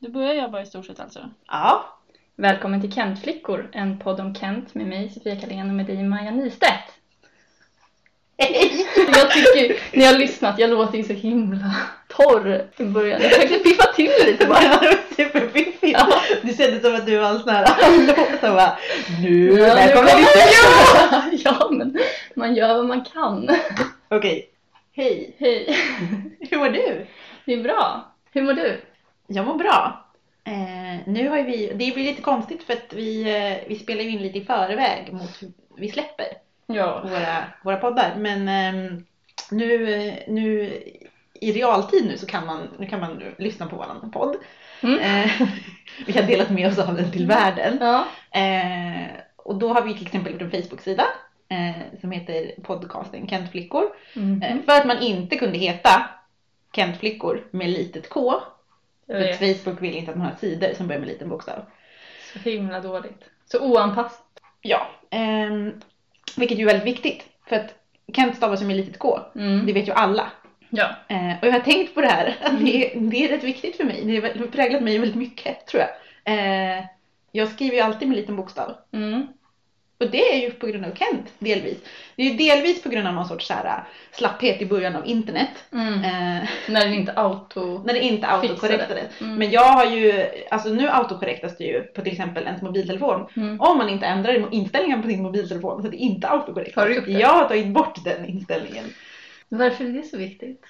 Du börjar jobba i stort sett alltså? Ja. Välkommen till Kentflickor, en podd om Kent med mig Sofia Karlén och med dig Maja Nystedt. Hej! Jag tycker, när jag har lyssnat, jag låter ju så himla torr i början. Jag försökte piffa till lite bara. Superfiffigt. Ja. Det kändes som att du var en sån här som bara Nu, Ja, välkommen till Ja, men man gör vad man kan. Okej. Hej. Hej. Hur mår du? Det är bra. Hur mår du? Jag mår bra. Eh, nu har vi, det blir lite konstigt för att vi, eh, vi spelar ju in lite i förväg mot hur vi släpper Ja. våra, våra poddar. Men ehm, nu, eh, nu i realtid nu så kan man, nu kan man lyssna på våran podd. Mm. Eh, vi har delat med oss av den till världen. Ja. Eh, och då har vi till exempel gjort en Facebook-sida eh, som heter podcasten Kentflickor. Mm. Eh, för att man inte kunde heta Kentflickor med litet K. För. Facebook vill inte att man har sidor som börjar med liten bokstav. Så himla dåligt. Så oanpassat. Ja, ehm, vilket ju är väldigt viktigt. För att Kent stavas ju med litet K. Mm. Det vet ju alla. Ja. Eh, och jag har tänkt på det här. att Det, är- det är rätt viktigt för mig. Det har präglat mig väldigt mycket tror jag. Eh, jag skriver ju alltid med liten bokstav. Mm. Och det är ju på grund av Kent, delvis. Det är ju delvis på grund av någon sorts så här, slapphet i början av internet. Mm. Eh, När det inte auto... när det inte autokorrektades. Mm. Men jag har ju, alltså nu autokorrektas det ju på till exempel ens mobiltelefon. Mm. Om man inte ändrar inställningen på sin mobiltelefon så att det inte autokorrektas. Har du gjort det? Jag har tagit bort den inställningen. Varför är det så viktigt?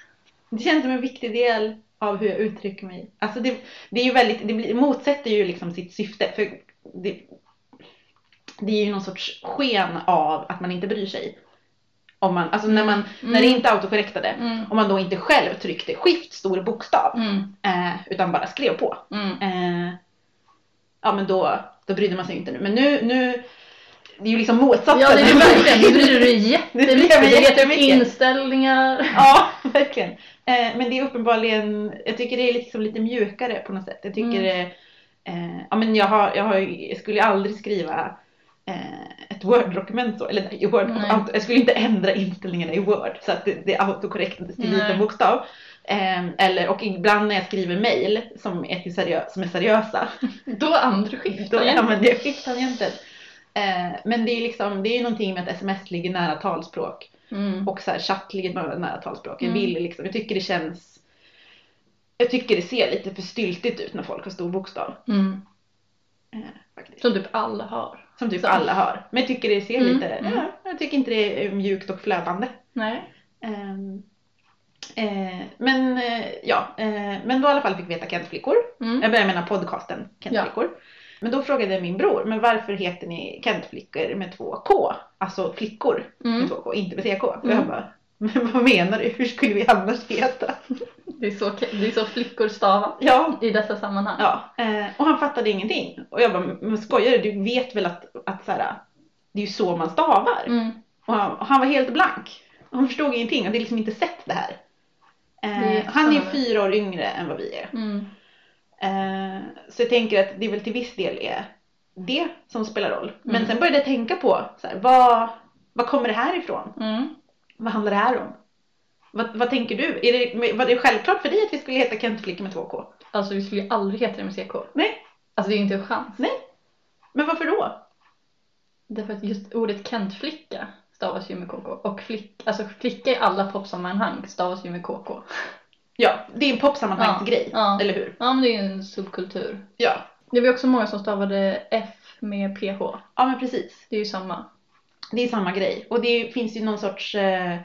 Det känns som en viktig del av hur jag uttrycker mig. Alltså det, det är ju väldigt, det blir, motsätter ju liksom sitt syfte. För det, det är ju någon sorts sken av att man inte bryr sig. Om man, alltså när, man, Mm. när det inte autokorrektade. Mm. Om man då inte själv tryckte skift stor bokstav. Mm. Eh, utan bara skrev på. Mm. Eh, ja men då, då brydde man sig inte nu. Men nu, nu det är ju liksom motsatsen. Ja, det är det verkligen. Nu bryr du dig Det jättemycket. upp jättemycket. inställningar. Ja, verkligen. Eh, men det är uppenbarligen, jag tycker det är liksom lite mjukare på något sätt. Jag tycker Mm. det, eh, ja men jag har, jag har, jag skulle aldrig skriva ett Word-dokument så, eller i Word, Nej. jag skulle inte ändra inställningarna i Word så att det, det autokorrektades till liten bokstav. Eh, eller, och ibland när jag skriver mail som är, till seriö, som är seriösa, Då använder du skift. då använder jag skifttangenten. Eh, men det är liksom, det är någonting med att sms ligger nära talspråk. Mm. Och så här, chatt ligger nära talspråk. Jag Mm. vill liksom, jag tycker det känns jag tycker det ser lite för styltigt ut när folk har stor bokstav. Mm. Eh. Som typ alla har. Som typ så. alla har. Men jag tycker det ser Mm, lite, mm. ja, jag tycker inte det är mjukt och flödande. Nej. Ehm, eh, men eh, ja, eh, men då i alla fall fick vi heta Kentflickor. Mm. Jag börjar här podcasten Kentflickor. Men då frågade min bror, men varför heter ni Kentflickor med två K? Alltså flickor Mm. med två K, inte med CK. Och Mm. jag bara, men vad menar du? Hur skulle vi annars heta? Det, är så, det är så flickor stavar Ja, i dessa sammanhang. ja. Eh, och han fattade ingenting. Och jag bara, men skojar du? Du vet väl att, att så här, det är ju så man stavar? Mm. Och han, och han var helt blank. Och han förstod ingenting. Han hade liksom inte sett det här. Eh, Det är han är ju fyra år yngre än vad vi är. Mm. Eh, så jag tänker att det väl till viss del är det som spelar roll. Men Mm. sen började jag tänka på, så här, vad, vad kommer det här ifrån? Mm. Vad handlar det här om? Vad, vad tänker du? Är det, var det självklart för dig att vi skulle heta Kentflickor med två K? Alltså vi skulle ju aldrig heta det med CK. Nej. Alltså det är ju inte en chans. Nej. Men varför då? Därför att just ordet Kentflicka stavas ju med KK. Och flick, alltså flicka i alla popsammanhang stavas ju med KK. Ja, det är en popsammanhangsgrej, Ja. eller hur? Ja men det är ju en subkultur. Ja. Det var också många som stavade F med PH. Ja, men precis. Det är ju samma. Det är samma grej. Och det finns ju någon sorts... Eh,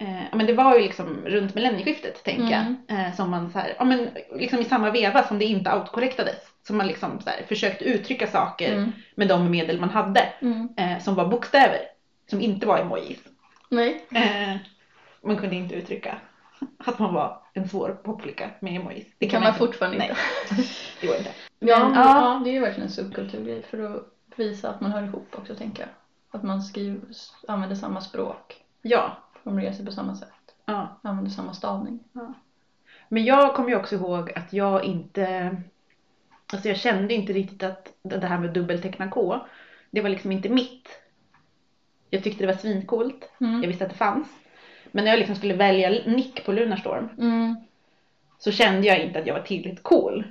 eh, ja, men det var ju liksom runt millennieskiftet, tänker Mm. jag. Eh, som man så här, ja men liksom i samma veva som det inte autokorrektades. Som man liksom så här, försökte uttrycka saker Mm. med de medel man hade. Mm. Eh, som var bokstäver. Som inte var emojis. Nej. Eh, man kunde inte uttrycka att man var en svår popflicka med emojis. Det kan man inte. fortfarande Nej, inte. det går inte. Ja, men, ja. ja, det är ju verkligen en subkulturgrej för att visa att man hör ihop också tänker jag. Att man skriver, använder samma språk, Ja. Formulerar sig på samma sätt, ja. använder samma stavning. Men jag kommer ju också ihåg att jag inte... Alltså jag kände inte riktigt att det här med dubbelteckna K, det var liksom inte mitt. Jag tyckte det var svincoolt. Mm. Jag visste att det fanns. Men när jag liksom skulle välja nick på Lunarstorm Mm. så kände jag inte att jag var tillräckligt cool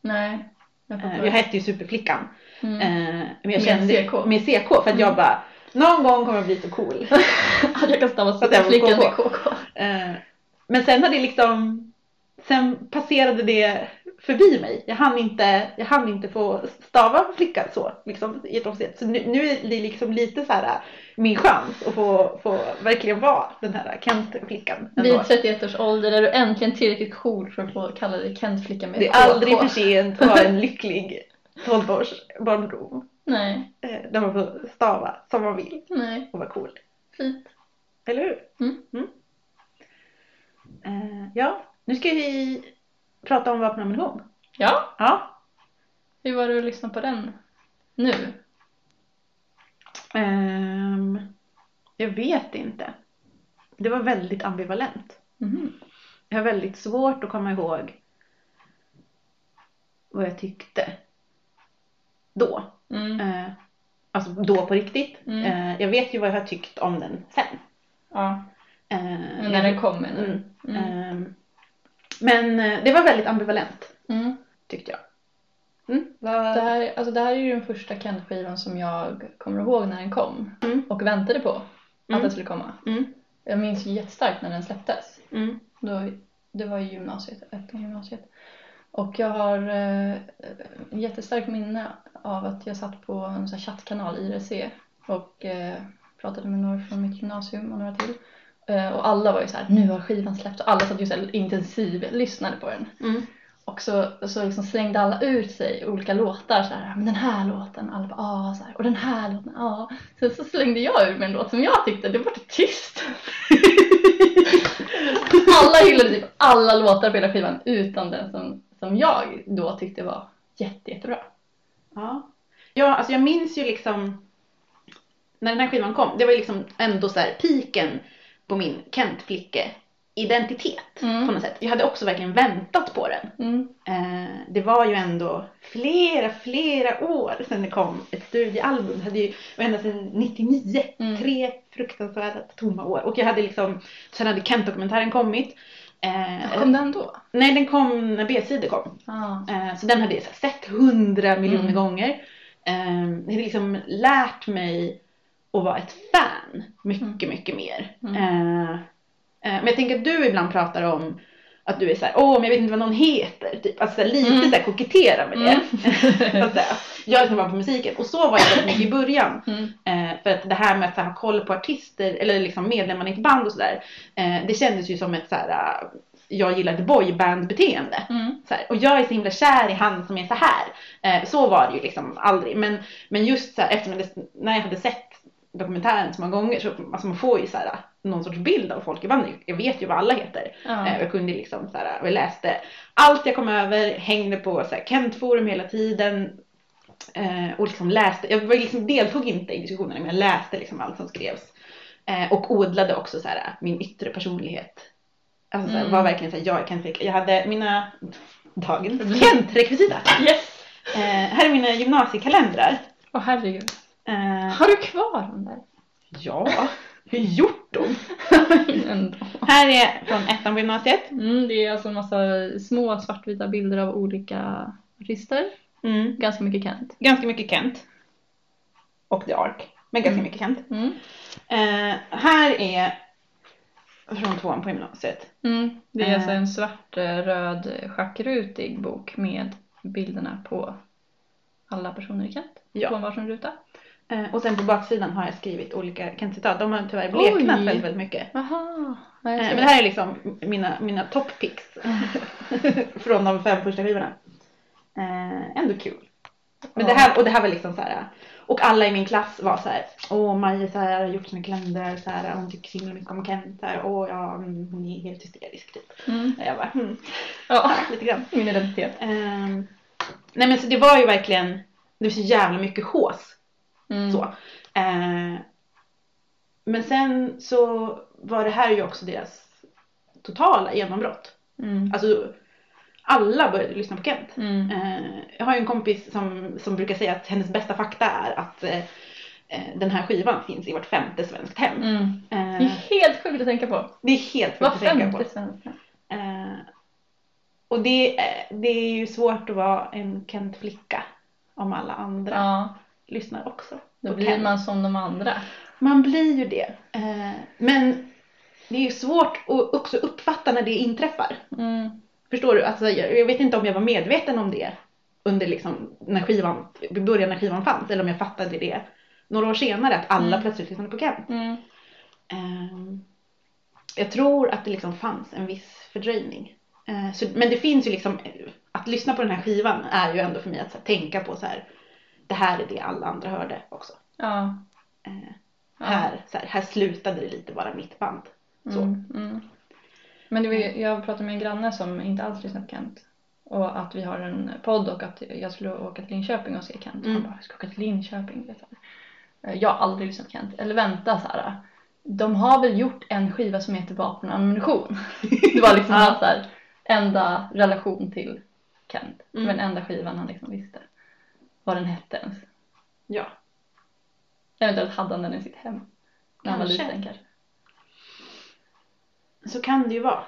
Nej. Jag Eh, jag hette ju Superflickan. Mm. Eh, men jag Med kände, CK. Med CK för att jag Mm. bara, någon gång kommer jag bli så cool. Att jag kan stava Att jag var flickan med KK. Eh, men sen har det liksom, sen passerade det förbi mig. Jag hann inte, jag hann inte få stava flicka så, liksom i ett officiellt. Så nu, nu är det liksom lite så här min chans att få, få verkligen vara den här Kent-flickan. Vid 31 års ålder är du äntligen tillräckligt cool för att få kalla dig Kent-flicka med Det är KK. aldrig för sent att ha en lycklig 12-års barndom. Nej, Där man får stava som man vill nej. och vara cool. Fint. Eller hur? Mm. Eh, ja, nu ska vi prata om vapenammunition. Ja, Ja. hur var det att lyssna på den nu? Ehm, jag vet inte. Det var väldigt ambivalent. Mhm. Jag har väldigt svårt att komma ihåg vad jag tyckte då. Mm. Eh, alltså då på riktigt. Mm. Eh, jag vet ju vad jag har tyckt om den sen. Ja, Eh, men när den kommer nu. Mm. Mm. Ehm, men eh, det var väldigt ambivalent tyckte jag. Mm. Det, här, alltså det här är ju den första Kent-skivan som jag kommer ihåg när den kom Mm. och väntade på att Mm. den skulle komma. Mm. Jag minns jättestarkt när den släpptes. Då, det var i gymnasiet, ettan gymnasiet. Och jag har eh, jättestarkt minne av att jag satt på en sån chattkanal, IRC, och eh, pratade med några från mitt gymnasium och några till. Eh, och alla var ju så här, nu har skivan släppts och alla satt ju så här intensiv lyssnade på den. Mm. Och så, så liksom slängde alla ut sig olika låtar så här, men den här låten, alla bara ah, så här, och den här låten, ja. Sen så slängde jag ur mig en låt som jag tyckte, det var tyst. alla hyllade typ alla låtar på hela skivan utan den som, som jag då tyckte var jätte, jättebra. Ja. ja, alltså jag minns ju liksom när den här skivan kom, det var ju liksom ändå så här piken på min Kent-flicke identitet Mm. på något sätt. Jag hade också verkligen väntat på den. Mm. Eh, det var ju ändå flera, flera år sedan det kom ett studioalbum. Det hade ju ända sedan 99. Mm. Tre fruktansvärda tomma år. Och jag hade liksom, sen hade Kent-dokumentären kommit. Eh, Kom den då? Nej, den kom när B-sidor kom. Ah. Eh, så den hade jag sett hundra miljoner Mm. gånger. Eh, jag hade liksom lärt mig att vara ett fan mycket, mycket mer. Mm. Eh, eh, men jag tänker att du ibland pratar om att du är såhär, åh men jag vet inte vad någon heter. Typ. Alltså här, lite Mm. såhär kokettera med det. Mm. så. Jag som var på musiken. Och så var jag väldigt mycket i början. Mm. Eh, för att det här med att här, ha koll på artister eller liksom medlemmarna i ett band och sådär. Eh, det kändes ju som ett såhär, eh, jag gillar ett boyband beteende. Mm. Och jag är så himla kär i han som är så här. Eh, så var det ju liksom aldrig. Men, men just så här, efter det, när jag hade sett dokumentären så många gånger så alltså man får ju så här, någon sorts bild av folk i bandet. Jag vet ju vad alla heter. Ja. Eh, jag kunde liksom så här, jag läste allt jag kom över, hängde på så här, Kent-forum hela tiden. Eh, och liksom läste, jag liksom, deltog inte i diskussionerna men jag läste liksom allt som skrevs. Eh, och odlade också så här, min yttre personlighet. Alltså så här, Mm. var verkligen så här, jag Kent Jag hade mina, dagens Mm. Kent-rekvisita. Yes! Eh, här är mina gymnasiekalendrar. Åh herregud. Eh, Har du kvar dem där? ja, hur gjort? Ändå. Här är från ettan på gymnasiet. Mm, det är alltså en massa små svartvita bilder av olika artister. Mm. Ganska mycket Kent. Ganska mycket Kent. Och The Ark. Men ganska Mm. mycket Kent. Mm. Eh, här är från tvåan på gymnasiet. Mm. Det är Eh. alltså en svart, eh, röd, schackrutig bok med bilderna på alla personer i Kent. Ja. På en varsin ruta. Eh, och sen på baksidan har jag skrivit olika Kent-citat. De har tyvärr bleknat Oj. väldigt, väldigt mycket. Jaha. Ja, Eh, men det här är liksom mina, mina top picks. från de fem första skivorna. Eh, ändå kul. Men det här, och det här var liksom så här. Och alla i min klass var så här. Åh, Maja så här, har gjort sina kalendrar så här. Hon tycker så himla mycket om Kent. Så här, Åh, ja, mm, hon är helt hysterisk typ. Mm. Och jag bara, hmm, Ja, lite grann. min identitet. Ehm, nej men så det var ju verkligen, det var så jävla mycket hås. Mm. Så. Eh, men sen så var det här ju också deras totala genombrott. Mm. Alltså alla började lyssna på Kent. Mm. Eh, jag har ju en kompis som, som brukar säga att hennes bästa fakta är att eh, eh, den här skivan finns i vart femte svenskt hem. Mm. Det är Eh, helt sjukt att tänka på. det är helt sjukt att tänka på. svenska. Eh, Och det, är- det är ju svårt att vara en Kent-flicka om alla andra Ja, lyssnar också. då blir Kent. man som de andra. Man blir ju det. Eh, men det är ju svårt att också uppfatta när det inträffar. Mm. Förstår du? Alltså, jag, vet inte om jag var medveten om det under liksom när skivan, början när skivan fanns eller om jag fattade det några år senare att alla Mm. plötsligt lyssnade på Kent. Mm. Ehm, jag tror att det liksom fanns en viss fördröjning. Eh, så, men det finns ju liksom, att lyssna på den här skivan är ju ändå för mig att här, tänka på så här, det här är det alla andra hörde också. Ja. Eh, ja. här, så här, här slutade det lite vara mitt band. Så. Mm, mm. Men det var, ju- jag pratade med en granne som inte alls lyssnar på Kent. Och att vi har en podd och att jag skulle åka till Linköping och se Kent. Mm. Han bara, jag ska åka till Linköping. Du. Jag har aldrig lyssnat på Kent. Eller vänta så här. De har väl gjort en skiva som heter Vapen och ammunition. Det var liksom Ja. hans så här, enda relation till Kent. Mm. Men enda skivan han liksom visste. Vad den hette ens. Ja. Eventuellt hade han den i sitt hem. När han var Kanske. liten kanske. Så kan det ju vara.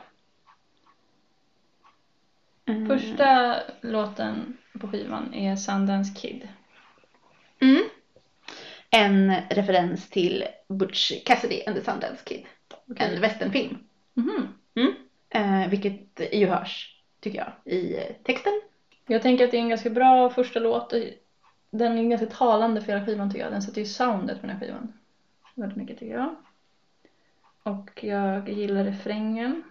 Mm. Första låten på skivan är Sundance Kid. Mm. En referens till Butch Cassidy and the Sundance Kid. En westernfilm. Mhm. Eh, vilket ju hörs, tycker jag, i texten. Jag tänker att det är en ganska bra första låt. Den är ganska talande för hela skivan tycker jag. Den sätter ju soundet på den här skivan. Väldigt mycket tycker jag. Och jag gillar refrängen.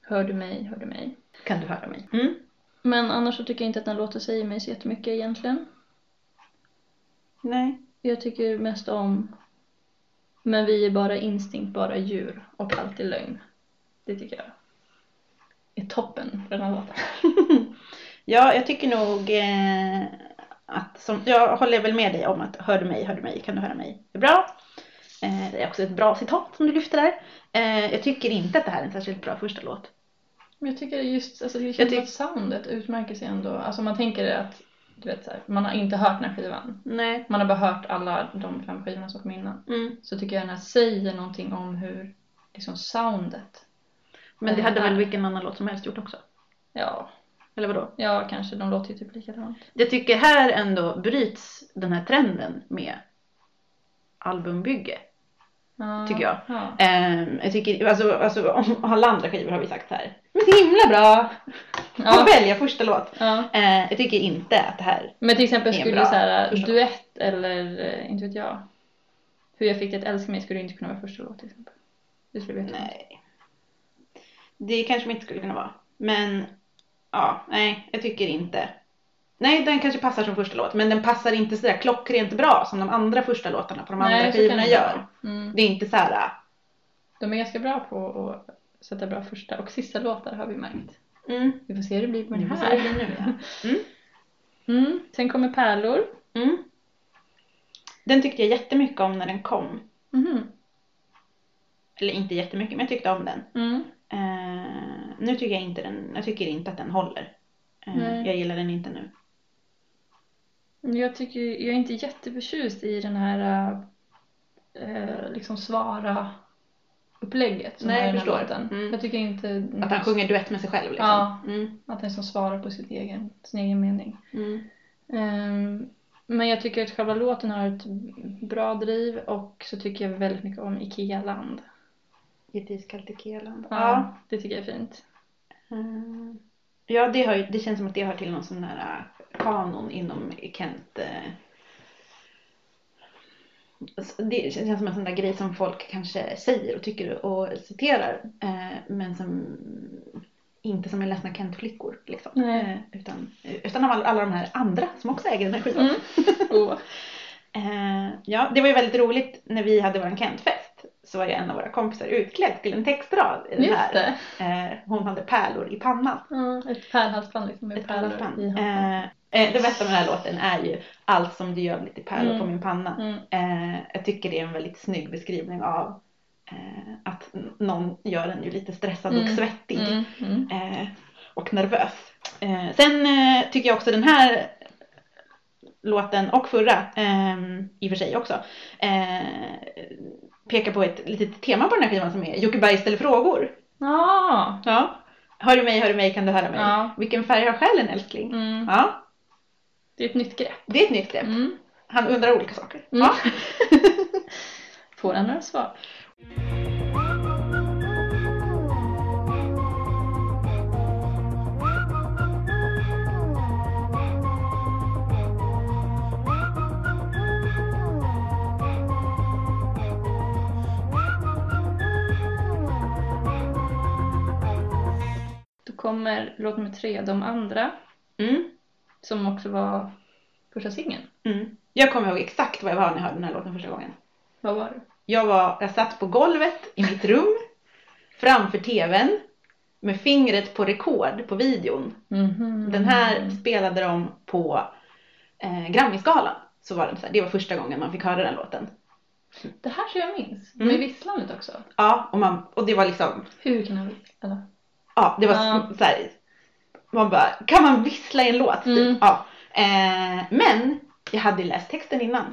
Hör du mig, hör du mig. Kan du höra mig? Mm. Men annars så tycker jag inte att den låten säger mig så jättemycket egentligen. Nej. Jag tycker mest om Men vi är bara instinkt, bara djur och allt är lögn. Det tycker jag är toppen på den här låten. ja, jag tycker nog eh, som, jag håller väl med dig om att hör du mig, hör du mig, kan du höra mig, är bra. Eh, det är också ett bra citat som du lyfter där. Eh, jag tycker inte att det här är en särskilt bra första låt. Men jag tycker just, alltså det känns att soundet utmärker sig ändå. Alltså man tänker att, du vet så här, man har inte hört den här skivan. Nej. Man har bara hört alla de fem skivorna som kom innan. Mm. Så tycker jag den här säger någonting om hur, liksom soundet. Men det hade väl vilken annan låt som helst gjort också? Ja, Eller vadå? ja kanske. De låter ju typ likadant. Jag tycker här ändå bryts den här trenden med albumbygge. Ja, Tycker jag. Ja. Ehm, jag tycker, alltså, alltså om alla andra skivor har vi sagt här. Men så himla bra! Ja. Att välja första låt. ja. Eh, jag tycker inte att det här, Men till exempel skulle så här, duett eller eh, inte vet jag. Hur jag fick dig att älska mig skulle inte kunna vara första låt till exempel. Det skulle veta. nej. Det kanske inte skulle kunna vara. Men ja, nej, jag tycker inte. Nej, den kanske passar som första låt, men den passar inte sådär klockrent bra som de andra första låtarna på de andra så kan skivorna det gör. Mm. Det är inte så här. De är ganska bra på att sätta bra första och sista låtar har vi märkt. Mm, Vi får se hur det blir med vi den får se här. det nu ja. Mm, Mm. Sen kommer Pärlor. mm. Den tyckte jag jättemycket om när den kom. Mhm. Eller inte jättemycket, men jag tyckte om den. Eh, nu tycker jag inte den, jag tycker inte att den håller. Eh, jag gillar den inte nu. Jag tycker, jag är inte jätteförtjust i den här eh, liksom svara upplägget som Nej, jag den förstår. låten. Mm. Jag tycker inte Att han sjunger duett med sig själv liksom. Ja. Mm, att den som svarar på sitt egen, sin egen mening. mm. Ehm, men jag tycker att själva låten har ett bra driv och så tycker jag väldigt mycket om Ikea-land. Ett iskallt Ikea-land. Ja, Ja. det tycker jag är fint. Mm. Ja, det, ju- det känns som att det hör till någon sån där äh, kanon inom Kent. eh. Det känns som en sån där grej som folk kanske säger och tycker och citerar. eh, Men som inte som är ledsna Kent-flickor. Liksom. Nej. Eh, Utan, utan av alla, alla de här andra som också äger den här skivan. Mm. Oh. Eh, ja, det var ju väldigt roligt när vi hade vår Kent-fest. Så var ju en av våra kompisar utklädd till en textrad i den Just här. Eh, hon hade pärlor i pannan. Ja, ett pärlhalsband liksom med Ett pärlor i. Eh, eh, det bästa med den här låten är ju allt som du gör lite pärlor Mm. på min panna. Mm. Eh, jag tycker det är en väldigt snygg beskrivning av eh, att någon gör en ju lite stressad och Mm. svettig Mm. Mm. och nervös. Sen tycker jag också den här låten och förra, i och för sig också, pekar på ett litet tema på den här skivan som är Jockeberg ställer frågor. Ja, Ja. Hör du mig, hör du mig, kan du höra mig? Ja. Vilken färg har själen älskling? Mm. Ja, Det är ett nytt grepp. det är ett nytt grepp. Mm. Han undrar olika saker. Mm. Ja. Får han några svar? Kommer låt nummer tre, De andra, Mm. som också var första singeln. Mm. Jag kommer ihåg exakt vad jag var när jag hörde den här låten första gången. Vad var det? Jag, var, jag satt på golvet i mitt rum framför tvn med fingret på rekord på videon. Mhm. Den här spelade de på eh, Grammyskalan. Så var den så här, det var första gången man fick höra den låten. Det här tror jag minns. Mm. Med visslandet också. Ja, och, man, och det var liksom, Hur kan jag eller? Ja det var Ja. så här, man bara, kan man vissla i en låt? Typ? Mm. Ja. Eh, men jag hade läst texten innan.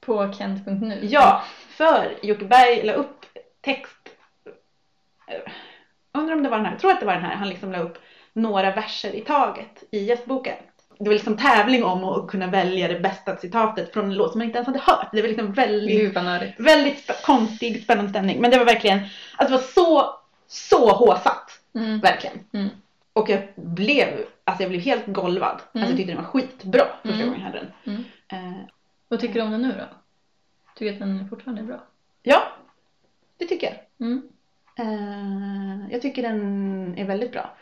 På kent.nu? Ja, för Jocke Berg la upp text. eh, Undrar om det var den här, jag tror att det var den här. Han liksom la upp några verser i taget i gästboken. Det var liksom tävling om att kunna välja det bästa citatet från en låt som man inte ens hade hört. Det var liksom väldigt, väldigt sp- konstig, spännande stämning. Men det var verkligen, alltså det var så, så håsat. Mm. Verkligen. Mm. Och jag blev, alltså jag blev helt golvad. Alltså jag Mm. tyckte den var skitbra första Mm. gången jag hörde den. Mm. Eh, Vad tycker du om den nu då? Tycker du att den fortfarande är bra? ja, det tycker jag. Mm. Eh, jag tycker den är väldigt bra.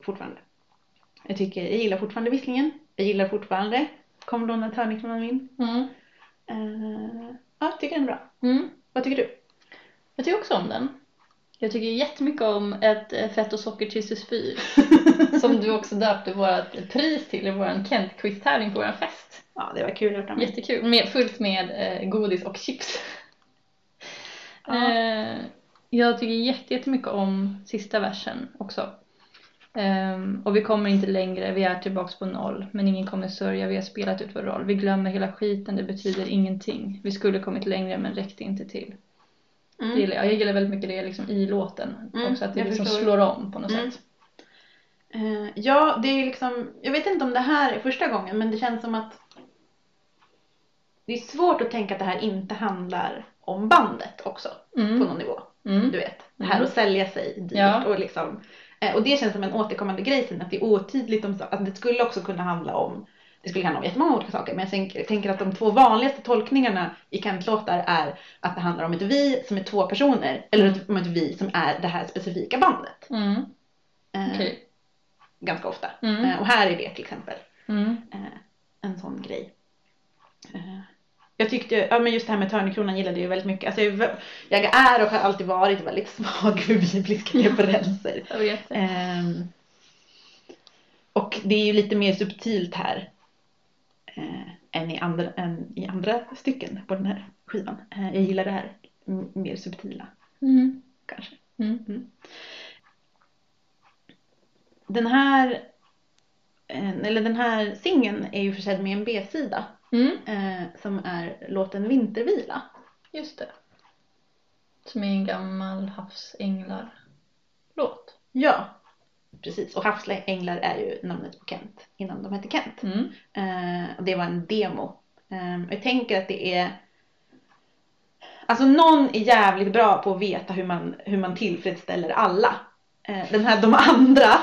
Fortfarande. Jag, tycker, jag gillar fortfarande visslingen. Jag gillar fortfarande Kom låna törnekronan min. Mm. Eh, ja, jag tycker den är bra. Mm. Vad tycker du? Jag tycker också om den. Jag tycker jättemycket om ett eh, fett och socker Tristus 4 som du också döpte vårt pris till i vår Kent-quiz-tävling på vår fest. Ja, det var kul gjort av mig. Jättekul, med, fullt med eh, godis och chips. Ja. Eh, jag tycker jätte- jättemycket om sista versen också. Ehm, och vi kommer inte längre, vi är tillbaks på noll. Men ingen kommer sörja, vi har spelat ut vår roll. Vi glömmer hela skiten, det betyder ingenting. Vi skulle kommit längre men räckte inte till. Mm. gillar jag. jag gillar väldigt mycket det liksom i låten. Mm, också att det jag liksom förstår. slår om på något Mm. sätt. Eh, ja, det är liksom, jag vet inte om det här är första gången men det känns som att det är svårt att tänka att det här inte handlar om bandet också på Mm. någon nivå. Mm. Du vet, det här Mm. att sälja sig dyrt Ja. och liksom eh, och det känns som en återkommande grej sen att det är otydligt om att det skulle också kunna handla om det skulle handla om jättemånga olika saker men jag tänker, att de två vanligaste tolkningarna i Kent-låtar är att det handlar om ett vi som är två personer eller Mm. om ett vi som är det här specifika bandet. Mm. Eh. Ganska ofta. Mm. Eh, och här är det till exempel Mm. eh, en sån grej. Eh, jag tyckte, ja men just det här med Törnekronan gillade jag väldigt mycket. Alltså jag, jag är och har alltid varit väldigt svag för bibliska referenser. Jag vet. Ehm, och det är ju lite mer subtilt här eh, än, i andra, än i andra stycken på den här skivan. Eh, jag gillar det här mer subtila Mm. kanske. Mm. Den här eh, eller den här singeln är ju försedd med en B-sida Mm. eh, som är låten Vintervila. Just det. Som är en gammal havsänglar-låt. Ja, precis. Och Havsänglar är ju namnet på Kent innan de hette Kent. Mm. Eh, och det var en demo. Eh, jag tänker att det är Alltså någon är jävligt bra på att veta hur man, hur man tillfredsställer alla. Eh, den här De andra,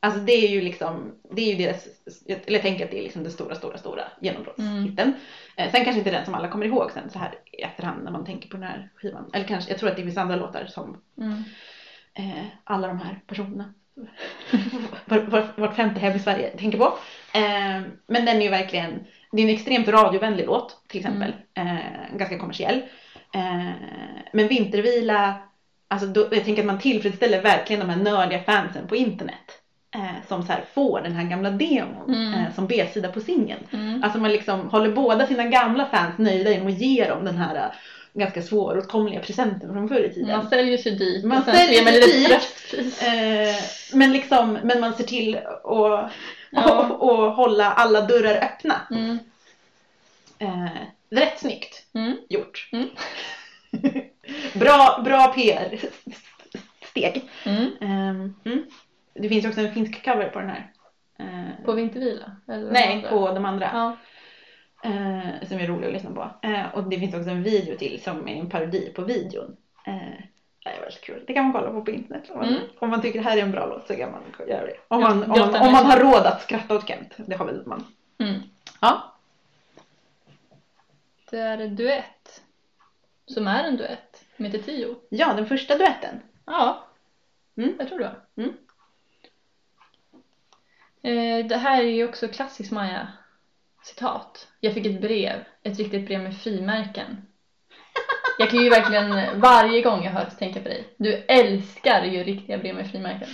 alltså det är ju liksom, det är ju deras, eller jag tänker att det är liksom den stora, stora, stora genombrottshitten. Eh, sen kanske inte den som alla kommer ihåg sen så här i efterhand när man tänker på den här skivan. Eller kanske, jag tror att det finns andra låtar som Mm. eh, alla de här personerna var, var, vart femte hem i Sverige tänker på. Eh, men den är ju verkligen, det är en extremt radiovänlig låt till exempel. Eh, ganska kommersiell. Eh, men Vintervila, alltså då, jag tänker att man tillfredsställer verkligen de här nördiga fansen på internet. Eh, som så får den här gamla demon Mm. eh, som B-sida på singeln. Mm. Alltså man liksom håller båda sina gamla fans nöjda genom att ge dem den här ganska svåråtkomliga presenten från förr i tiden. Man säljer sig dit Man säljer sig dit. Eh, men liksom, men man ser till att Ja. och, och hålla alla dörrar öppna. Mm. Eh, rätt snyggt Mm. gjort. Mm. bra, bra PR steg. Mm. Ehm, mm. Det finns också en finsk cover på den här. Eh, På Vintervila? Eller nej, på de andra. Ja. Eh, som är rolig att lyssna på. Eh, och det finns också en video till som är en parodi på videon. Eh, det är väldigt kul. Det kan man kolla på på internet. Om man, Mm. om man tycker det här är en bra låt så kan man göra det. Om man, om man, grotta om man har råd att skratta åt Kent. Det har väl man. Mm. Ja. Det är en duett. Som är en duett. Som heter Tio. Ja, den första duetten. Ja. Mm. Jag tror det. Mm. Eh, det här är ju också klassiskt Maja citat. Jag fick ett brev. Ett riktigt brev med frimärken. Jag kan ju verkligen varje gång jag hör tänka på dig. Du älskar ju riktiga brev med frimärken.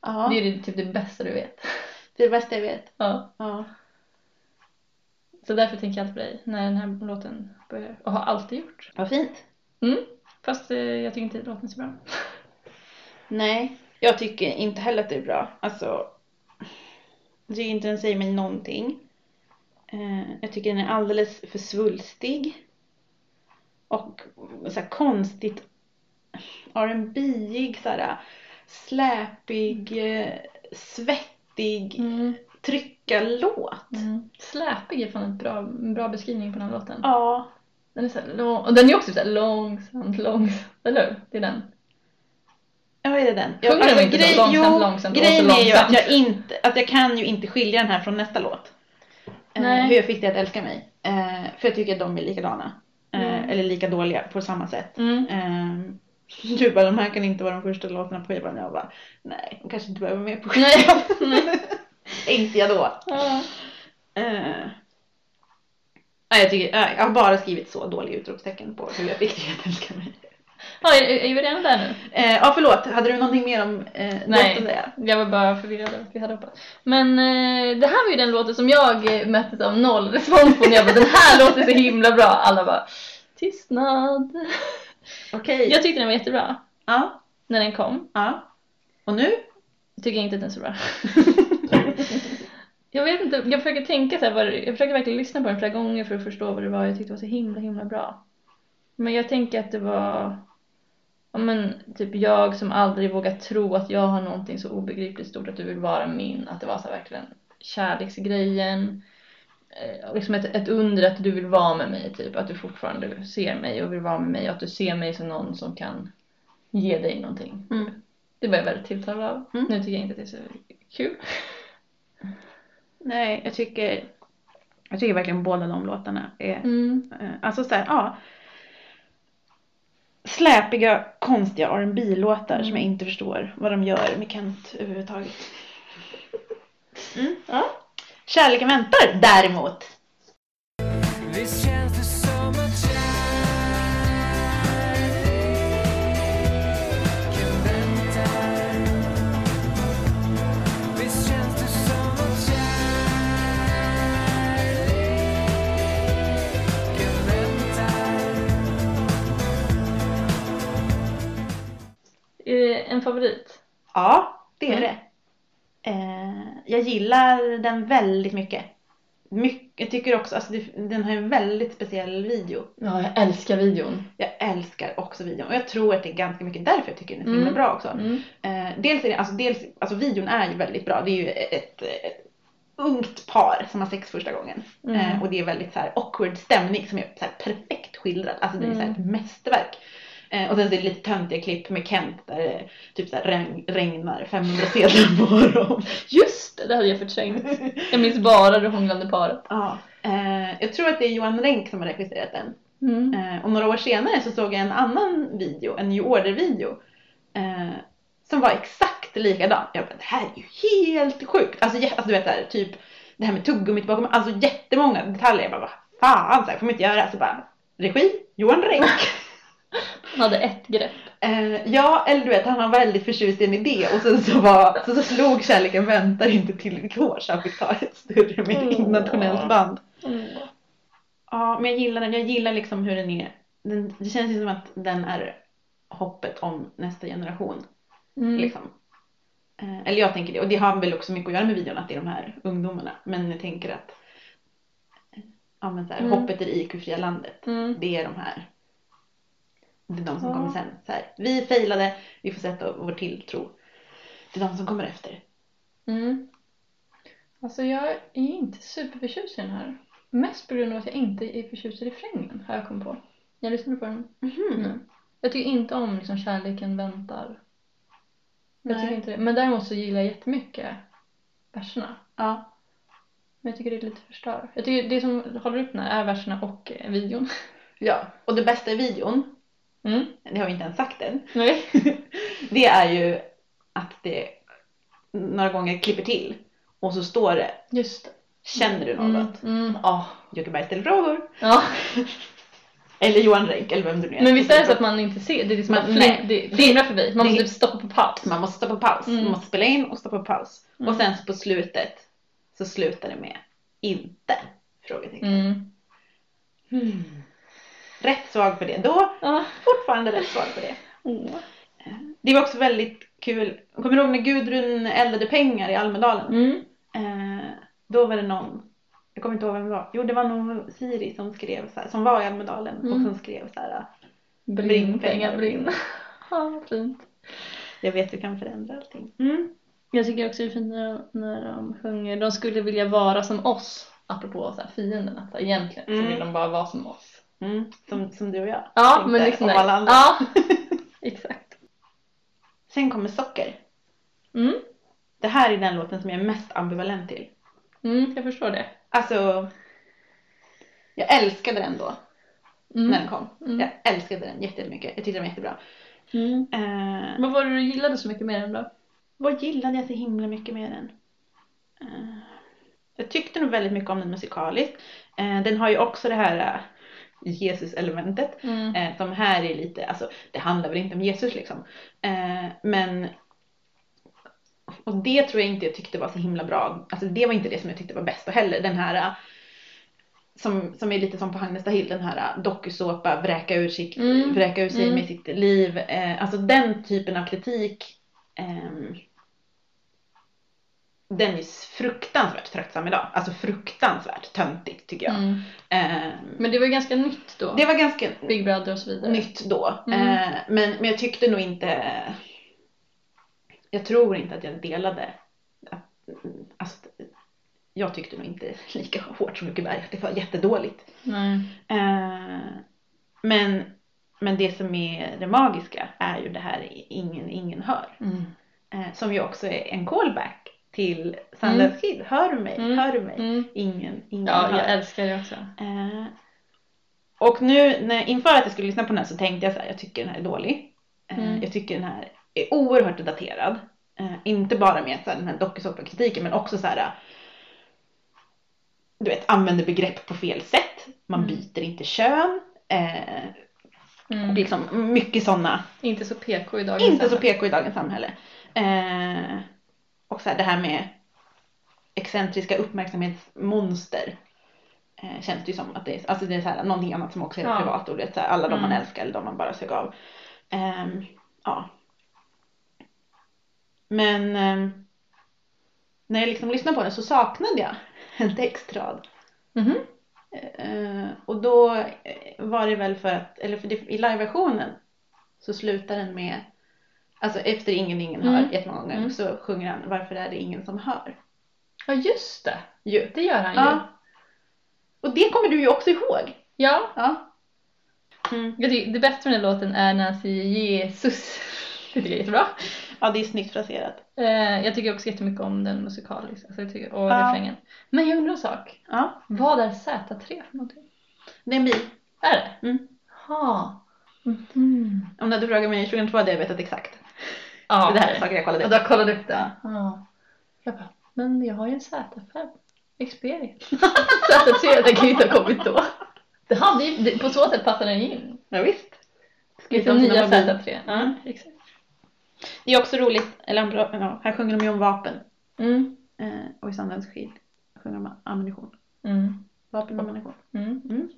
Ja, Det är ju typ det bästa du vet. det är det bästa jag vet. Ja. Ja. Så därför tänker jag alltid på dig när den här låten börjar. Och har alltid gjort. Vad fint. Mm. Fast eh, jag tycker inte låten är så bra. Nej, jag tycker inte heller att det är bra. Alltså, jag tycker inte den säger mig någonting. Eh, jag tycker den är alldeles för svulstig. Och så konstigt R&B-ig, så här släpig, eh, svettig, Mm. tryckarlåt. Mm. Släpig är fan ett bra, en bra beskrivning på den låten. Ja, Den är så lång, och den är också så här långsamt, långsamt, eller hur? Det är den. Ja, är det den? Sjunger de inte så långsamt, jo, långsamt och grejen är ju att långsamt? jag inte, att jag kan ju inte skilja den här från nästa låt. Eh, Nej. hur jag fick dig att älska mig. Eh, för jag tycker att de är likadana. Eh, Mm. Eller lika dåliga på samma sätt. Mm. Eh, du bara, de här kan inte vara de första låtarna på skivan. Jag bara, nej, de kanske inte behöver med på skivan. Nej. Tänkte jag då. Ja. Eh, nej, jag, tycker, jag har bara skrivit så dåliga utropstecken på hur jag fick dig att älska mig. Ja, är, är vi redan där nu? Eh, ja, förlåt. Hade du någonting mer om eh, Nej. låten? Jag var bara förvirrad över att vi hade hoppat. Men eh, det här var ju den låten som jag eh, möttes av noll respons på när jag bara den här låter så himla bra. Alla bara tystnad. Okej. Jag tyckte den var jättebra Ja, när den kom. ja. Och nu? Tycker jag inte att den är så bra. jag vet inte, jag försöker tänka så här, det- jag försöker verkligen lyssna på den flera gånger för att förstå vad det var jag tyckte var så himla himla bra. Men jag tänker att det var, ja men typ jag som aldrig vågar tro att jag har någonting så obegripligt stort att du vill vara min. Att det var så här verkligen kärleksgrejen. Eh, liksom ett, ett under att du vill vara med mig typ. Att du fortfarande ser mig och vill vara med mig och att du ser mig som någon som kan ge dig någonting. Mm. Det var jag väldigt tilltalad av. Mm. Nu tycker jag inte att det är så kul. Nej, jag tycker, jag tycker verkligen båda de låtarna är, Mm. eh, alltså såhär, ja. Släpiga, konstiga rb låtar Mm. som jag inte förstår vad de gör med Kent överhuvudtaget. Mm. Ja. Kärleken väntar däremot. En favorit? Ja, det är Mm. det. Eh, jag gillar den väldigt mycket. mycket jag tycker också, alltså den har en väldigt speciell video. Ja, jag älskar videon. Jag älskar också videon och jag tror att det är ganska mycket därför jag tycker den är så Mm. bra också. Mm. Eh, dels är det, alltså dels, alltså videon är ju väldigt bra. Det är ju ett, ett ungt par som har sex första gången. Mm. Eh, och det är väldigt så här awkward stämning som är så här perfekt skildrad. Alltså det är så här Mm. ett mästerverk. Eh, och sen så är det lite töntiga klipp med Kent där det typ så regn, regnar 500 sedlar på dem. Just det, det hade jag förträngt. Jag minns bara det hånglande paret. Ja. Eh, jag tror att det är Johan Renck som har regisserat den. Mm. Eh, och några år senare så såg jag en annan video, en New Order-video. Eh, som var exakt likadan. Jag bara, det här är ju helt sjukt. Alltså, alltså du vet så här, typ det här med tuggummit bakom, alltså jättemånga detaljer. Jag bara, vad fan, så här får man inte göra. Så bara, regi, Johan Renck. Han hade ett grepp. Eh, ja, eller du vet, han var väldigt förtjust i en idé och sen så, var, så, så slog Kärleken väntar inte till år så han fick ta ett större med Åh. internationellt band. Mm. Ja, men jag gillar den. Jag gillar liksom hur den är. Den, det känns ju som att den är hoppet om nästa generation. Mm. Liksom. Eh, eller jag tänker det. Och det har väl också mycket att göra med videon att det är de här ungdomarna. Men jag tänker att eh, ja, men så här, Mm. hoppet i det IQ-fria landet. Mm. Det är de här Det är de som Ja. kommer sen. Så här, vi failade, vi får sätta vår tilltro till de som kommer efter. Mm. Alltså jag är inte superförtjust i den här. Mest på grund av att jag inte är förtjust i refrängen har jag kommit på. Jag lyssnade på den Mhm. nu. Jag tycker inte om liksom kärleken väntar. Jag Nej. tycker inte det. Men däremot så gillar jag jättemycket verserna. Ja. Men jag tycker det är lite förstör. Jag tycker det som håller upp den här är verserna och videon. ja. Och det bästa i videon, Mm. det har vi inte ens sagt än, Nej. det är ju att det några gånger klipper till och så står det Just det. Känner du något? Mm. Mm. Ja. Berg ställer frågor. ja. Eller Johan Renck eller vem du nu är. Men visst är det så att man inte ser? Det är liksom Man- att nej. det flimrar förbi. Man det- måste typ stoppa på paus. Man måste stoppa på paus. Mm. Man måste spela in och stoppa på paus. Mm. Och sen så på slutet så slutar det med inte? Frågetecken. Mm. Hmm. Rätt svag för det då. Ja. Fortfarande rätt svag för det. Åh. Det var också väldigt kul. Kommer du ihåg när Gudrun eldade pengar i Almedalen? Mm. Eh, då var det någon, jag kommer inte ihåg vem det var. Jo det var någon Siri som skrev så här, som var i Almedalen och Mm. som skrev så här. Brinn, Brinn, pengar, brinn. Ja, vad fint. Jag vet du kan förändra allting. Mm. Jag tycker också det är fint när, när de sjunger De skulle vilja vara som oss. Apropå så här, fienden. Att egentligen så Mm. vill de bara vara som oss. Mm. Som, som du och jag. Ja, tänkte men liksom om alla andra. Ja, exakt. Sen kommer Socker. Mm. Det här är den låten som jag är mest ambivalent till. Mm, jag förstår det. Alltså, jag älskade den då Mm. när den kom. Mm. Jag älskade den jätte- jättemycket. Jag tyckte den var jättebra. Mm. Eh, Vad var det du gillade så mycket med den då? vad gillade jag så himla mycket med den? Eh, jag tyckte nog väldigt mycket om den musikaliskt. Eh, den har ju också det här Jesus-elementet. Mm. Eh, som här är lite, alltså det handlar väl inte om Jesus liksom. Eh, men och det tror jag inte jag tyckte var så himla bra. Alltså det var inte det som jag tyckte var bäst heller. Den här eh, som, som är lite som på Hagnesta Hill, den här dokusåpa, vräka ur, sitt, Mm. vräka ur sig Mm. med sitt liv. Eh, alltså den typen av kritik. ehm, den är fruktansvärt tröttsam idag. Alltså fruktansvärt töntigt tycker jag. Mm. Ehm, Men det var ganska nytt då. det var ganska Big Brother och så vidare. nytt då. Mm. Eh, men, men jag tyckte nog inte, jag tror inte att jag delade, att, alltså, jag tyckte nog inte lika hårt som Jocke Berg att det var jättedåligt. Nej. Eh, men, men det som är det magiska är ju det här ingen ingen hör. Mm. Eh, som ju också är en callback till Sundance Kid. Hör du mig? Mm. Hör du mig? Mm. Ingen, ingen Ja, hör. jag älskar det också. Eh, och nu när, inför att jag skulle lyssna på den här så tänkte jag så här, jag tycker den här är dålig. Eh, Mm. Jag tycker den här är oerhört daterad. Eh, inte bara med så här, den här dokusåpakritiken men också så här. Du vet, använder begrepp på fel sätt. Man Mm. byter inte kön. Eh, Mm. och liksom mycket sådana, Inte så PK i dagens inte så samhälle. PK i dagens samhälle. Eh, och så här, det här med excentriska uppmärksamhetsmonster. Eh, känns det ju som att det är, alltså det är så här, någonting annat som också är Ja. privat och det är så här, alla de man Mm. älskar eller de man bara sög av. Ehm, ja. Men ehm, när jag liksom lyssnade på den så saknade jag en textrad. Mhm. Eh, och då eh, var det väl för att, eller för det, i liveversionen så slutar den med, alltså efter ingen ingen hör Mm. jättemånga gånger Mm. så sjunger han Varför är det ingen som hör? Ja, just det. Ju. Det gör han ju. Ja. Och det kommer du ju också ihåg. Ja. Ja. Mm. Jag tycker, det bästa med den låten är när han säger Jesus. Det tycker jag är jättebra. Ja, det är snyggt fraserat. Eh, jag tycker också jättemycket om den musikaliskt. Alltså jag tycker, och Ja. refrängen. Men jag undrar en sak. Ja, Vad är Z3 för någonting? det är en bil. Är det? Mm. Ha. Mhm. Om du hade frågat mig 2002 hade jag vetat exakt. Ja, det här är saker jag kollade Och upp. du har kollat upp det? Ja. Jag bara, men jag har ju en Z5. Xperia. Z3 den kan ju inte ha kommit då. Det hade ju, på så sätt passar den ju in. Ja, visst. Liksom som nya en mobil. Z3. Ja, Mm. exakt. Det är också roligt, eller ja, här sjunger de ju om vapen. Mm. Eh, och i Sandens skid sjunger de om ammunition. Mm. Vapen och ammunition. Mm. Mm.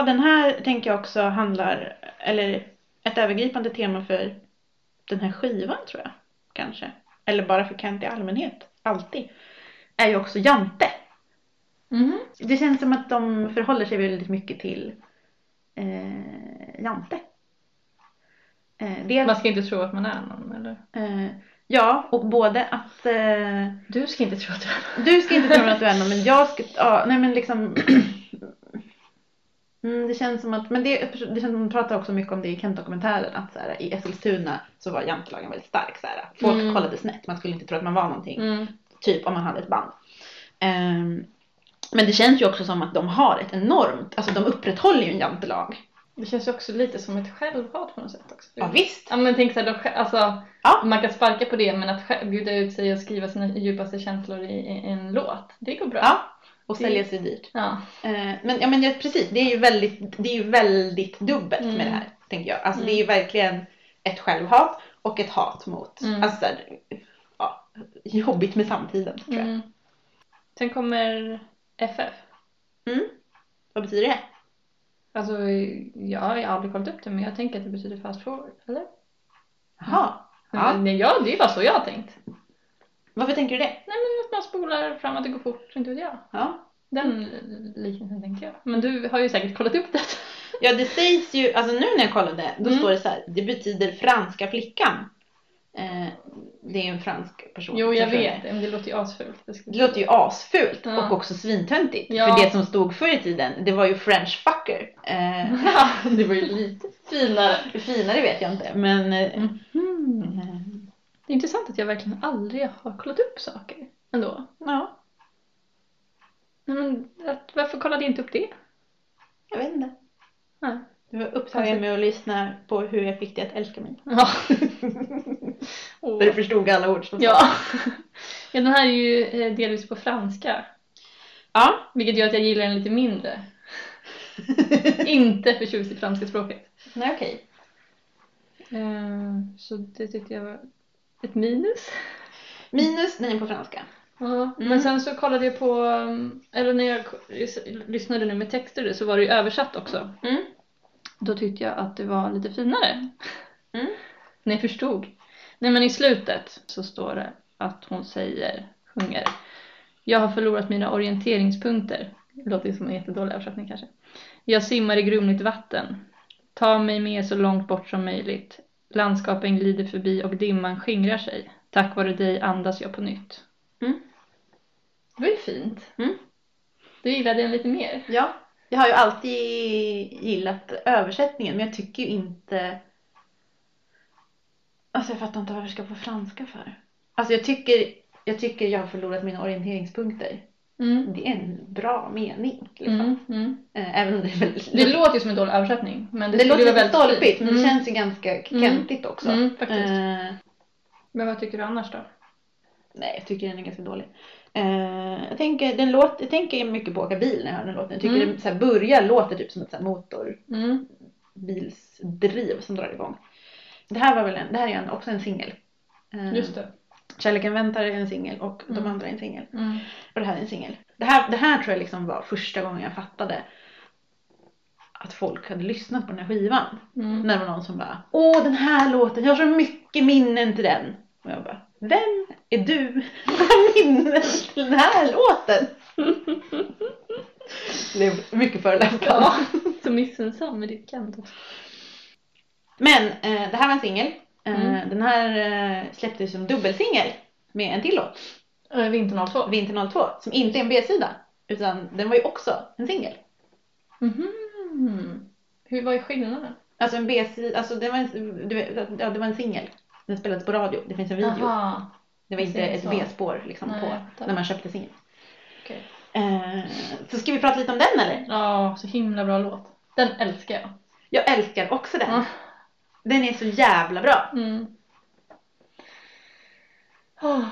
Ja, den här tänker jag också handlar, eller ett övergripande tema för den här skivan tror jag. Kanske. Eller bara för Kent i allmänhet. Alltid. Är ju också Jante. Mhm. Det känns som att de förhåller sig väldigt mycket till eh, Jante. Eh, dels, Man ska inte tro att man är någon eller? eh, ja, och både att eh, Du ska inte tro att du är någon. du ska inte tro att du är någon men jag ska, ja, nej men liksom mm, det känns som att, men det, det känns som att de pratar också mycket om det i Kent-dokumentären att så här, i Eskilstuna så var jantelagen väldigt stark så här. Folk Mm. kollade snett, man skulle inte tro att man var någonting. Mm. Typ om man hade ett band. Ehm, men det känns ju också som att de har ett enormt, alltså de upprätthåller ju en jantelag. Det känns ju också lite som ett självhat på något sätt också. Ja visst. Ja men tänk såhär, alltså, Ja. man kan sparka på det men att bjuda ut sig och skriva sina djupaste känslor i, i en låt, det går bra. Ja. Och sälja sig dyrt. Ja. Eh, men ja men ja, precis, det är ju väldigt, det är ju väldigt dubbelt Mm. med det här. Tänker jag. Alltså Mm. det är ju verkligen ett självhat och ett hat mot, Mm. alltså ja, jobbigt med samtiden tror jag. Mm. Sen kommer FF. Vad betyder det? Alltså jag har aldrig kollat upp det men jag tänker att det betyder fast forward, eller? Jaha. Ja. Men, ja, det är bara så jag har tänkt. Varför tänker du det? Nej men att man spolar fram att det går fort, inte vet jag. Ja. Den liknelsen tänkte jag. Men du har ju säkert kollat upp det. Ja det sägs ju, alltså nu när jag kollade, då Mm. står det så här, det betyder franska flickan. Eh, det är en fransk person. Jo, jag vet det, men det låter ju asfult. Det Det låter ju asfult Ja. och också svintöntigt. Ja. För det som stod förr i tiden, det var ju French fucker. Eh, det var ju lite finare. finare vet jag inte, men... eh, Mhm. Det är intressant att jag verkligen aldrig har kollat upp saker ändå. ja, Nej, men att, varför kollade jag inte upp det? jag vet inte. Nej. Du var upptagen med att lyssna på hur jag fick dig att älska mig. Ja. Där du förstod alla ord som ja. ja, den här är ju eh, delvis på franska. Ja. Vilket gör att jag gillar den lite mindre. inte förtjust i franska språket. Nej okej. Eh, så det tyckte jag var ett minus. Minus, är på franska. Mm. men sen så kollade jag på, um, eller när jag lyssnade nu med texter så var det ju översatt också. Mm. Då tyckte jag att det var lite finare. Mm. När jag förstod. Nej men i slutet så står det att hon säger, sjunger. Jag har förlorat mina orienteringspunkter. Det låter som en jättedålig översättning kanske. Jag simmar i grumligt vatten. Ta mig med så långt bort som möjligt. Landskapen glider förbi och dimman skingrar sig. Tack vare dig andas jag på nytt. Mm. Det var ju fint. Mm. Du gillade den lite mer. Ja, jag har ju alltid gillat översättningen men jag tycker ju inte... Alltså jag fattar inte varför jag ska på franska för. Alltså jag tycker, jag tycker jag har förlorat mina orienteringspunkter. Mm. Det är en bra mening. Liksom. Mm. Mm. Eh, Även om det är väldigt... Det låter ju som en dålig översättning. Men det, det låter lite väldigt stolpigt men det Mm. känns ju ganska kentigt också. Mm. Eh, Men vad tycker du annars då? nej, jag tycker den är ganska dålig. Eh, jag, tänker, den låt, jag tänker mycket på att åka bil när jag hör den låten. Jag tycker Mm. den så här, börjar låter typ som ett så här, motor Mm. bilsdriv som drar igång. Det här var väl en, det här är en, också en singel. Eh, Just det. Kärleken väntar är en singel och de Mm. andra är en singel. Mm. Och det här är en singel. Det här, det här tror jag liksom var första gången jag fattade att folk hade lyssnat på den här skivan. Mm. När det var någon som bara Åh den här låten, jag har så mycket minnen till den. Och jag bara Vem är du? Vad har minnen till den här låten? Det är mycket föreläsande. Ja, så missunnsam med ditt också. Men eh, det här var en singel. Eh, Mm. Den här eh, släpptes som dubbelsingel med en till låt. Äh, Vinter 02. Vinter 02. Som inte är en B-sida. Utan den var ju också en singel. Mhm. Hur var skillnaden? Alltså en B-sida, alltså det var en, vet, ja, det var en singel. Den spelades på radio. Det finns en video. Aha. Det var inte ett. B-spår liksom Nej, på när man köpte singeln. Okej. Eh, så ska vi prata lite om den eller? Ja, så himla bra låt. Den älskar jag. Jag älskar också den. Ja. Den är så jävla bra. Mm. Åh.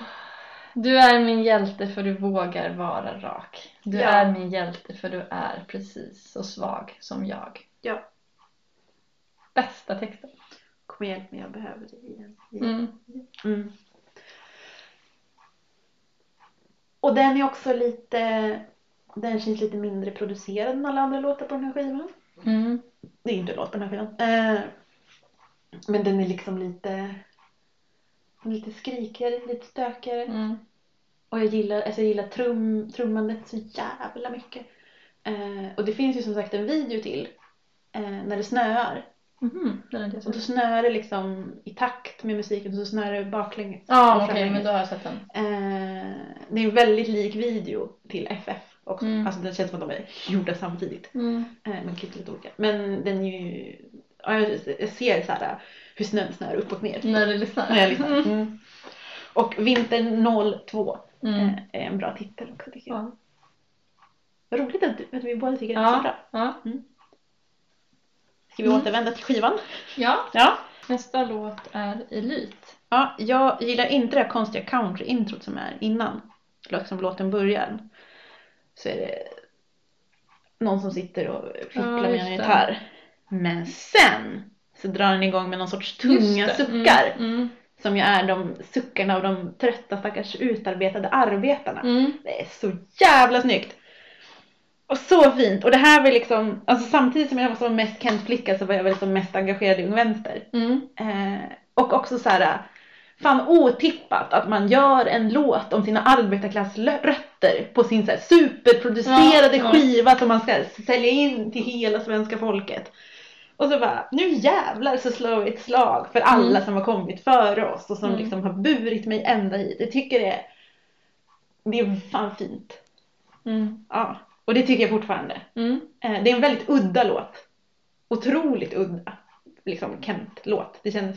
Du är min hjälte för du vågar vara rak. Du Ja. är min hjälte för du är precis så svag som jag. Ja. Bästa texten. Kom och hjälp mig, jag behöver dig igen. Mm. Mm. Och den är också lite, den känns lite mindre producerad än alla andra låtar på den här skivan. Mm. Det är inte låt på den här skivan. Eh, men den är liksom lite, lite skrikigare, lite stökigare. Mm. Och jag gillar, alltså jag gillar trum, trummandet så jävla mycket. Eh, och det finns ju som sagt en video till eh, när det snöar. Är inte Och då snöar det liksom i takt med musiken och så snöar det baklänges. Ja, och okej, framlänges. men då har jag sett den. Eh, det är en väldigt lik video till FF också. Mm. Alltså det känns som att de är gjorda samtidigt. Mm. Eh, men klippt lite olika. Men den är ju, ja, jag, ser så här hur snön snöar upp och ner. När du lyssnar. När jag lyssnar. Mm. Och Vinter 02 Mm. eh, är en bra titel också tycker jag. Ja. Vad roligt att, du- att vi båda tycker det är så bra. Ja. Ska vi Mm. återvända till skivan? ja, Ja. nästa låt är Elit. Ja, jag gillar inte det här konstiga country-introt som är innan. Liksom låten börjar. Så är det någon som sitter och fipplar Ja, med en gitarr. Men sen så drar den igång med någon sorts tunga det. suckar. Mm. Mm. Som ju är de suckarna av de trötta stackars utarbetade arbetarna. Mm. Det är så jävla snyggt! Och så fint! Och det här var liksom, alltså samtidigt som jag var som mest Kent-flicka så var jag väl som mest engagerad i Ung Vänster. Mm. Eh, och också så här, fan otippat att man gör en låt om sina arbetarklassrötter på sin så superproducerade Ja, ja. skiva som man ska sälja in till hela svenska folket. Och så bara, nu jävlar så slår vi ett slag för alla Mm. som har kommit före oss och som Mm. liksom har burit mig ända hit. Jag tycker det är, det är fan fint. Mm. Ja, och det tycker jag fortfarande. Mm. Eh, Det är en väldigt udda låt. Otroligt udda. Liksom Kent-låt. Det känns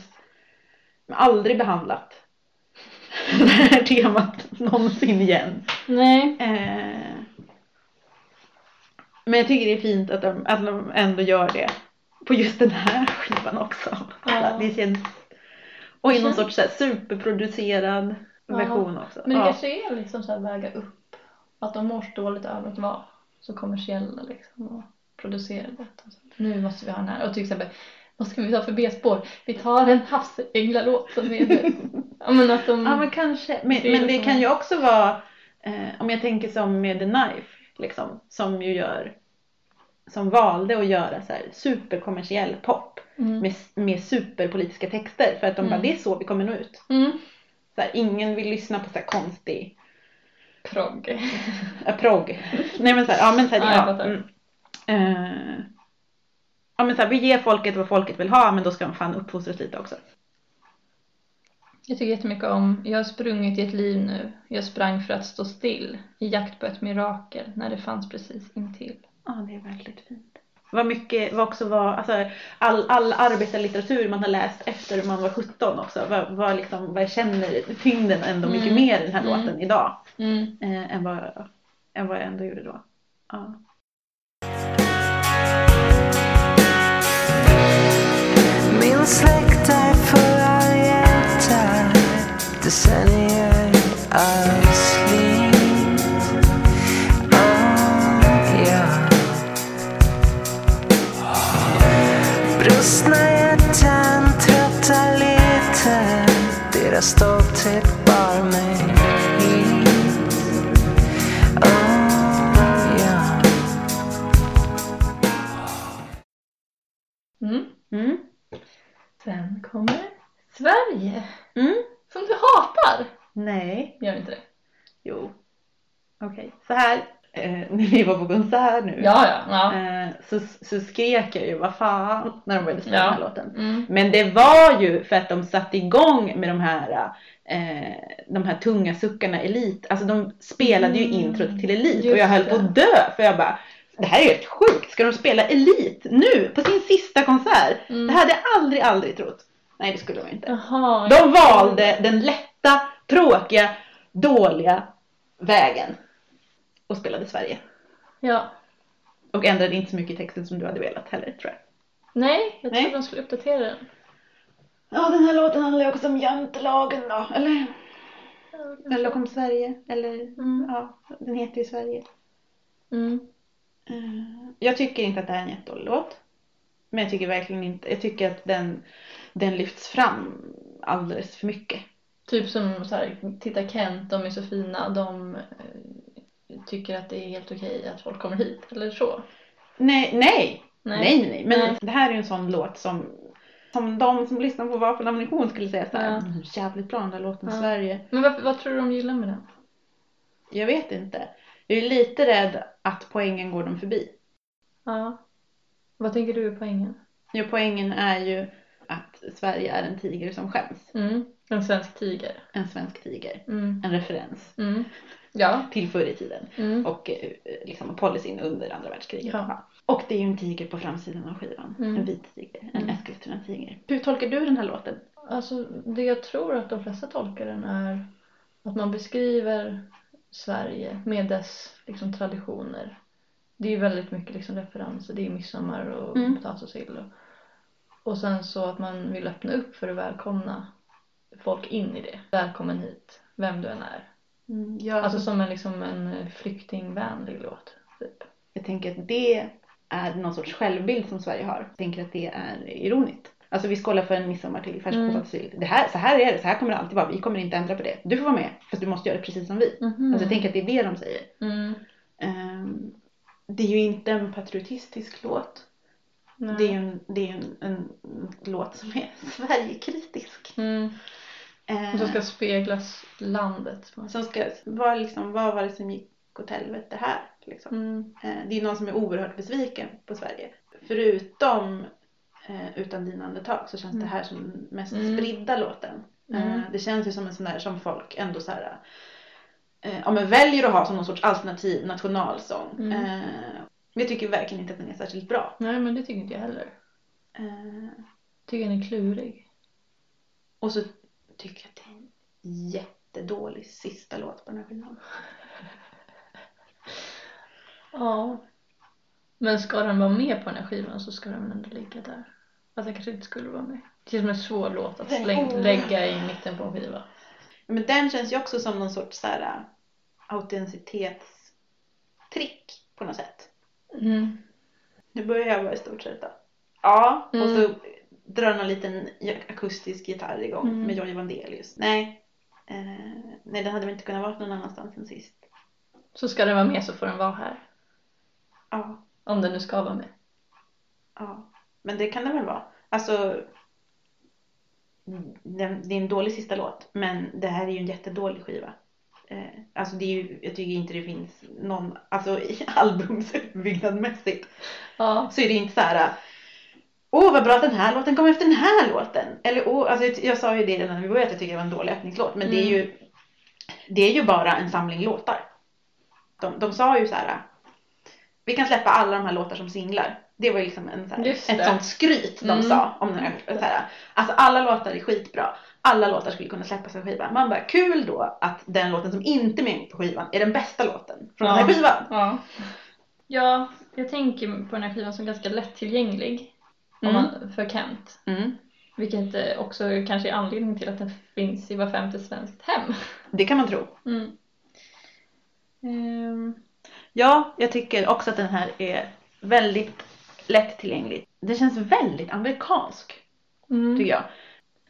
aldrig behandlat. Det här temat någonsin igen. Nej. Eh, Men jag tycker det är fint att de, att de ändå gör det. På just den här skivan också. Ja. Det känns... Och i någon sorts så här superproducerad Ja. version också. Men det Ja. kanske är liksom så här väga upp. Att de mår så dåligt över att vara så kommersiella liksom och producerade. Och så. Nu måste vi ha den här. Och till exempel, vad ska vi ta för B-spår? Vi tar en havsänglalåt som är Ja men att de... Ja men kanske. Men men det kan ju också vara, eh, om jag tänker som med The Knife, liksom, som ju gör, som valde att göra så här superkommersiell pop mm. med, med superpolitiska texter för att de bara, Mm. det är så vi kommer nå ut. Mm. Så här, ingen vill lyssna på så här konstig Progg. äh, progg. Nej men så här, ja men så här, Ja, ja. Mm. Eh, ja men så här, vi ger folket vad folket vill ha men då ska de fan uppfostras lite också. Jag tycker jättemycket om Jag har sprungit i ett liv nu. Jag sprang för att stå still i jakt på ett mirakel när det fanns precis intill. Ja, det är väldigt fint. Vad mycket, vad också var, alltså all, all arbetarlitteratur man har läst efter man var 17 också. Vad, vad, liksom, vad jag känner tyngden ändå mycket Mm. mer i den här Mm. låten idag. Mm. Eh, än, vad, än vad jag ändå gjorde då. Ja. Min släkt är hjältar Decennier av Stolthet bar mig hit oh. Mm. Mm. Sen kommer Sverige. Mm. Som du hatar. Nej, Gör inte det? jo. Okej, så här. När vi var på konsert nu. Ja, ja. ja. Eh, så, så skrek jag ju vad fan när de började spela Ja. den här låten. Mm. Men det var ju för att de satte igång med de här, eh, de här tunga suckarna Elit. Alltså de spelade ju Mm. introt till Elit och Just jag höll det. på att dö för jag bara det här är helt sjukt. Ska de spela Elit nu på sin sista konsert? Mm. Det hade jag aldrig, aldrig trott. Nej det skulle de inte. Jaha. De valde den lätta, tråkiga, dåliga vägen och spelade Sverige. Ja. Och ändrade inte så mycket i texten som du hade velat heller tror jag. Nej, jag trodde de skulle uppdatera den. Ja, den här låten handlar ju också om jantelagen då, eller? Eller om Sverige, eller Mm. ja, den heter ju Sverige. Mm. Eh, Jag tycker inte att det här är en jättedålig låt. Men jag tycker verkligen inte, jag tycker att den, den lyfts fram alldeles för mycket. Typ som så här, titta Kent, de är så fina, de eh, tycker att det är helt okej att folk kommer hit, eller så. Nej, nej! Nej, nej, nej. Men Nej. det här är ju en sån låt som, som de som lyssnar på Vapen Ammunition skulle säga såhär, Ja. mm, jävligt bra den där låten i Ja. Sverige. Men vad, vad tror du de gillar med den? Jag vet inte. Jag är lite rädd att poängen går dem förbi. Ja. Vad tänker du är poängen? Ja, poängen är ju att Sverige är en tiger som skäms. Mm. En svensk tiger. En svensk tiger. Mm. En referens Mm. Ja. till förr i tiden. Mm. Och eh, liksom policyn under andra världskriget. Ja. Och det är ju en tiger på framsidan av skivan. Mm. En vit tiger. En Mm. Eskilstuna-tiger. Hur tolkar du den här låten? Alltså det jag tror att de flesta tolkar den är att man beskriver Sverige med dess liksom, traditioner. Det är ju väldigt mycket liksom, referenser. Det är midsommar och Mm. potatis och sill. Och, och sen så att man vill öppna upp för att välkomna folk in i det. Välkommen hit, vem du än är. Mm, jag, Alltså som en, liksom, en flyktingvänlig låt. Typ. jag tänker att det är någon sorts självbild som Sverige har. Jag tänker att det är ironiskt. Alltså vi skålar för en midsommar till färskpotatisill. Det här, så här är det, så här kommer det alltid vara. Vi kommer inte ändra på det. Du får vara med, fast du måste göra det precis som vi. Alltså jag tänker att det är det de säger. Mm. Ehm, det är ju inte en patriotistisk låt. Nej. Det är ju en, det är en, en låt som är Sverigekritisk. Mm. Och så ska speglas landet. som ska vara liksom, vad var det som gick åt helvete här? Liksom. Mm. Eh, Det är någon som är oerhört besviken på Sverige. Förutom eh, Utan dina andetag så känns det Mm. här som den mest Mm. spridda låten. Eh, Mm. Det känns ju som en sån där som folk ändå så här, eh, ja, men väljer att ha som någon sorts alternativ nationalsång. Mm. Eh, jag tycker verkligen inte att den är särskilt bra. Nej men det tycker inte jag heller. Eh, tycker den är klurig. och så tycker att det är en jättedålig sista låt på den här skivan. Ja. Men ska den vara med på den här skivan så ska den ändå ligga där. Fast den kanske inte skulle vara med. Det är som en svår låt att släng, lägga i mitten på en skiva. Men den känns ju också som någon sorts så här, äh, autenticitetstrick på något sätt. Mm. Nu börjar jag vara i stort sett då. Ja, och Mm. så drar någon liten akustisk gitarr igång Mm. med Johnny Vandelius. Nej. Eh, nej, den hade väl inte kunnat vara någon annanstans än sist. Så ska den vara med så får den vara här. Ja, Om den nu ska vara med. ja. Men det kan den väl vara. Alltså, det är en dålig sista låt, men det här är ju en jättedålig skiva. Eh, alltså det är ju, jag tycker inte det finns någon, alltså i albumsuppbyggnadmässigt Ja. så är det inte så här. Åh vad bra att den här låten kom efter den här låten. Eller åh, alltså jag, sa ju det redan när vi började att jag tycker det var en dålig öppningslåt. Men det är Mm. ju det är ju bara en samling låtar. De, de sa ju så här. Vi kan släppa alla de här låtar som singlar. Det var ju liksom en, så här, ett sånt skryt de Mm. sa om den här, så här. Alltså alla låtar är skitbra. Alla låtar skulle kunna släppas av skivan. Man bara kul då att den låten som inte är med på skivan är den bästa låten från den Ja. här skivan. Ja. Ja, jag tänker på den här skivan som ganska lättillgänglig. Om Mm. man, för Kent. Mm. Vilket också kanske är anledningen till att den finns i var femte svenskt hem. Det kan man tro. Mm. Ehm, Ja, jag tycker också att den här är väldigt lättillgänglig. Den känns väldigt amerikansk, mm. tycker jag.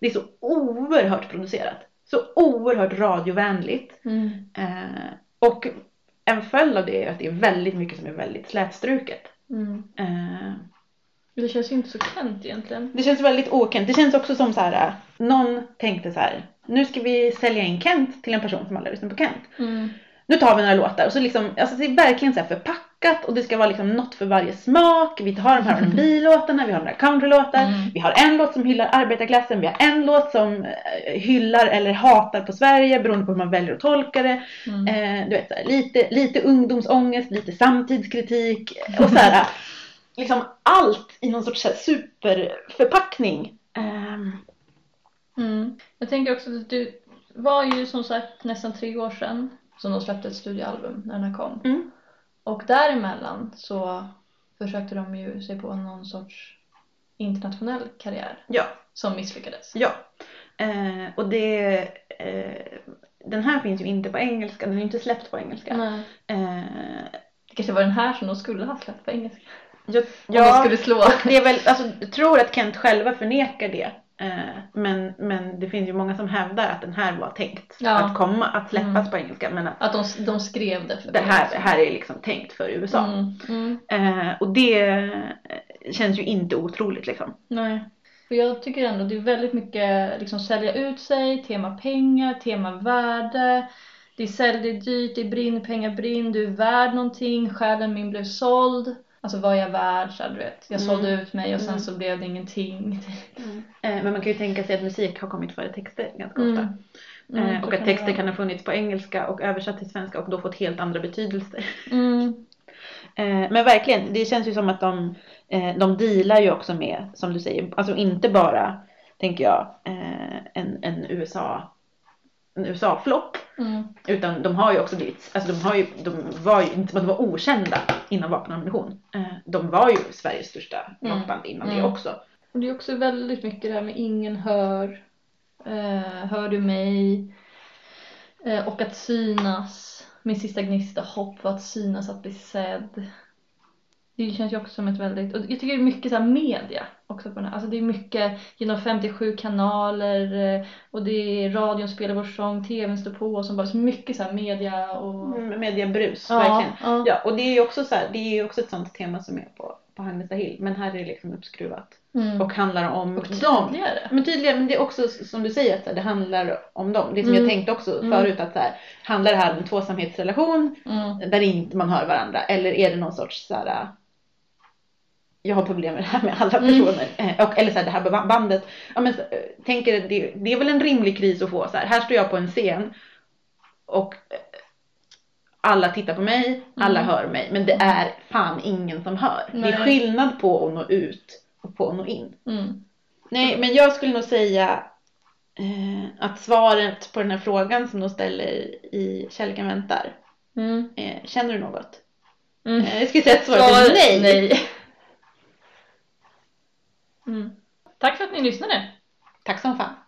Det är så oerhört producerat. Så oerhört radiovänligt. Mm. Eh, och en följd av det är att det är väldigt mycket som är väldigt slätstruket. Mm. Eh, Det känns ju inte så Kent egentligen. det känns väldigt okent. Det känns också som så här, eh, någon tänkte så här, nu ska vi sälja in Kent till en person som aldrig lyssnat på Kent. Mm. nu tar vi några låtar och så liksom, alltså det är verkligen så här förpackat och det ska vara liksom något för varje smak. Vi har de här R&B-låtarna, vi har några countrylåtar, Mm. vi har en låt som hyllar arbetarklassen, vi har en låt som eh, hyllar eller hatar på Sverige beroende på hur man väljer att tolka det. Mm. Eh, du vet, så här, lite, lite ungdomsångest, lite samtidskritik och så här, liksom allt i någon sorts här superförpackning. Ehm, Mm. Jag tänker också att du var ju som sagt nästan tre år sedan som de släppte ett studioalbum när den här kom. Mm. Och däremellan så försökte de ju sig på någon sorts internationell karriär ja. som misslyckades. Ja. Eh, och det, eh, den här finns ju inte på engelska, den är inte släppt på engelska. Nej. Eh, Det kanske var den här som de skulle ha släppt på engelska. Jag, ja, skulle slå. det är väl, alltså, jag tror att Kent själva förnekar det. Eh, men, men det finns ju många som hävdar att den här var tänkt Ja. att komma, att släppas Mm. på engelska. Men att Att de, de skrev det för det här, här är liksom tänkt för USA. Mm, mm. Eh, och det eh, känns ju inte otroligt liksom. Nej. För jag tycker ändå det är väldigt mycket liksom sälja ut sig, tema pengar, tema värde. Det är sälj, det är dyrt, det är brinn, pengar brinn, du är värd någonting, själen min blev såld. Alltså vad är jag värd? Så här, du vet. Jag sålde Mm. ut mig och sen Mm. så blev det ingenting. Eh, men man kan ju tänka sig att musik har kommit före texter ganska Mm. ofta. Mm, eh, och att texter kan ha funnits på engelska och översatt till svenska och då fått helt andra betydelser. Mm. Eh, men verkligen, det känns ju som att de, eh, de dealar ju också med, som du säger, alltså inte bara, tänker jag, eh, en, en USA en USA-flopp. Mm. Utan de har ju också blivit, alltså de, har ju, de var ju inte som att de var okända inom vapen och ammunition. Eh, de var ju Sveriges största Mm. rockband innan det Mm. också. Och det är också väldigt mycket det här med ingen hör. Eh, hör du mig? Eh, och att synas. Min sista gnista hopp var att synas, att bli sedd. Det känns ju också som ett väldigt, och jag tycker det är mycket så här media också på den här. Alltså det är mycket genom 57 kanaler eh, och det är radion spelar vår sång, tvn står på och så bara så mycket så här media och... Mm, Mediabrus, Ja, verkligen. ja. Ja, och det är ju också så här, det är ju också ett sånt tema som är på, på Hagnesta Hill. Men här är det liksom uppskruvat. Mm. Och handlar om Och dem. tydligare. Men tydligen, men det är också som du säger att det handlar om dem. Det som Mm. jag tänkte också Mm. förut att så här, handlar det här om en tvåsamhetsrelation Mm. där inte man hör varandra eller är det någon sorts så här jag har problem med det här med alla Mm. personer. Eh, Och, eller så här, det här bandet. Ja, men, eh, tänker det, det är väl en rimlig kris att få så här. Här står jag på en scen och eh, alla tittar på mig, alla Mm. hör mig. Men det är fan ingen som hör. Det är Nej. skillnad på att nå ut och på att nå in. Mm. Nej, men jag skulle nog säga eh, att svaret på den här frågan som de ställer i Kärleken väntar. Mm. Eh, känner du något? Mm. Eh, jag skulle säga att svaret Svar- är nej. nej. Mm. Tack för att ni lyssnade. Tack som fan.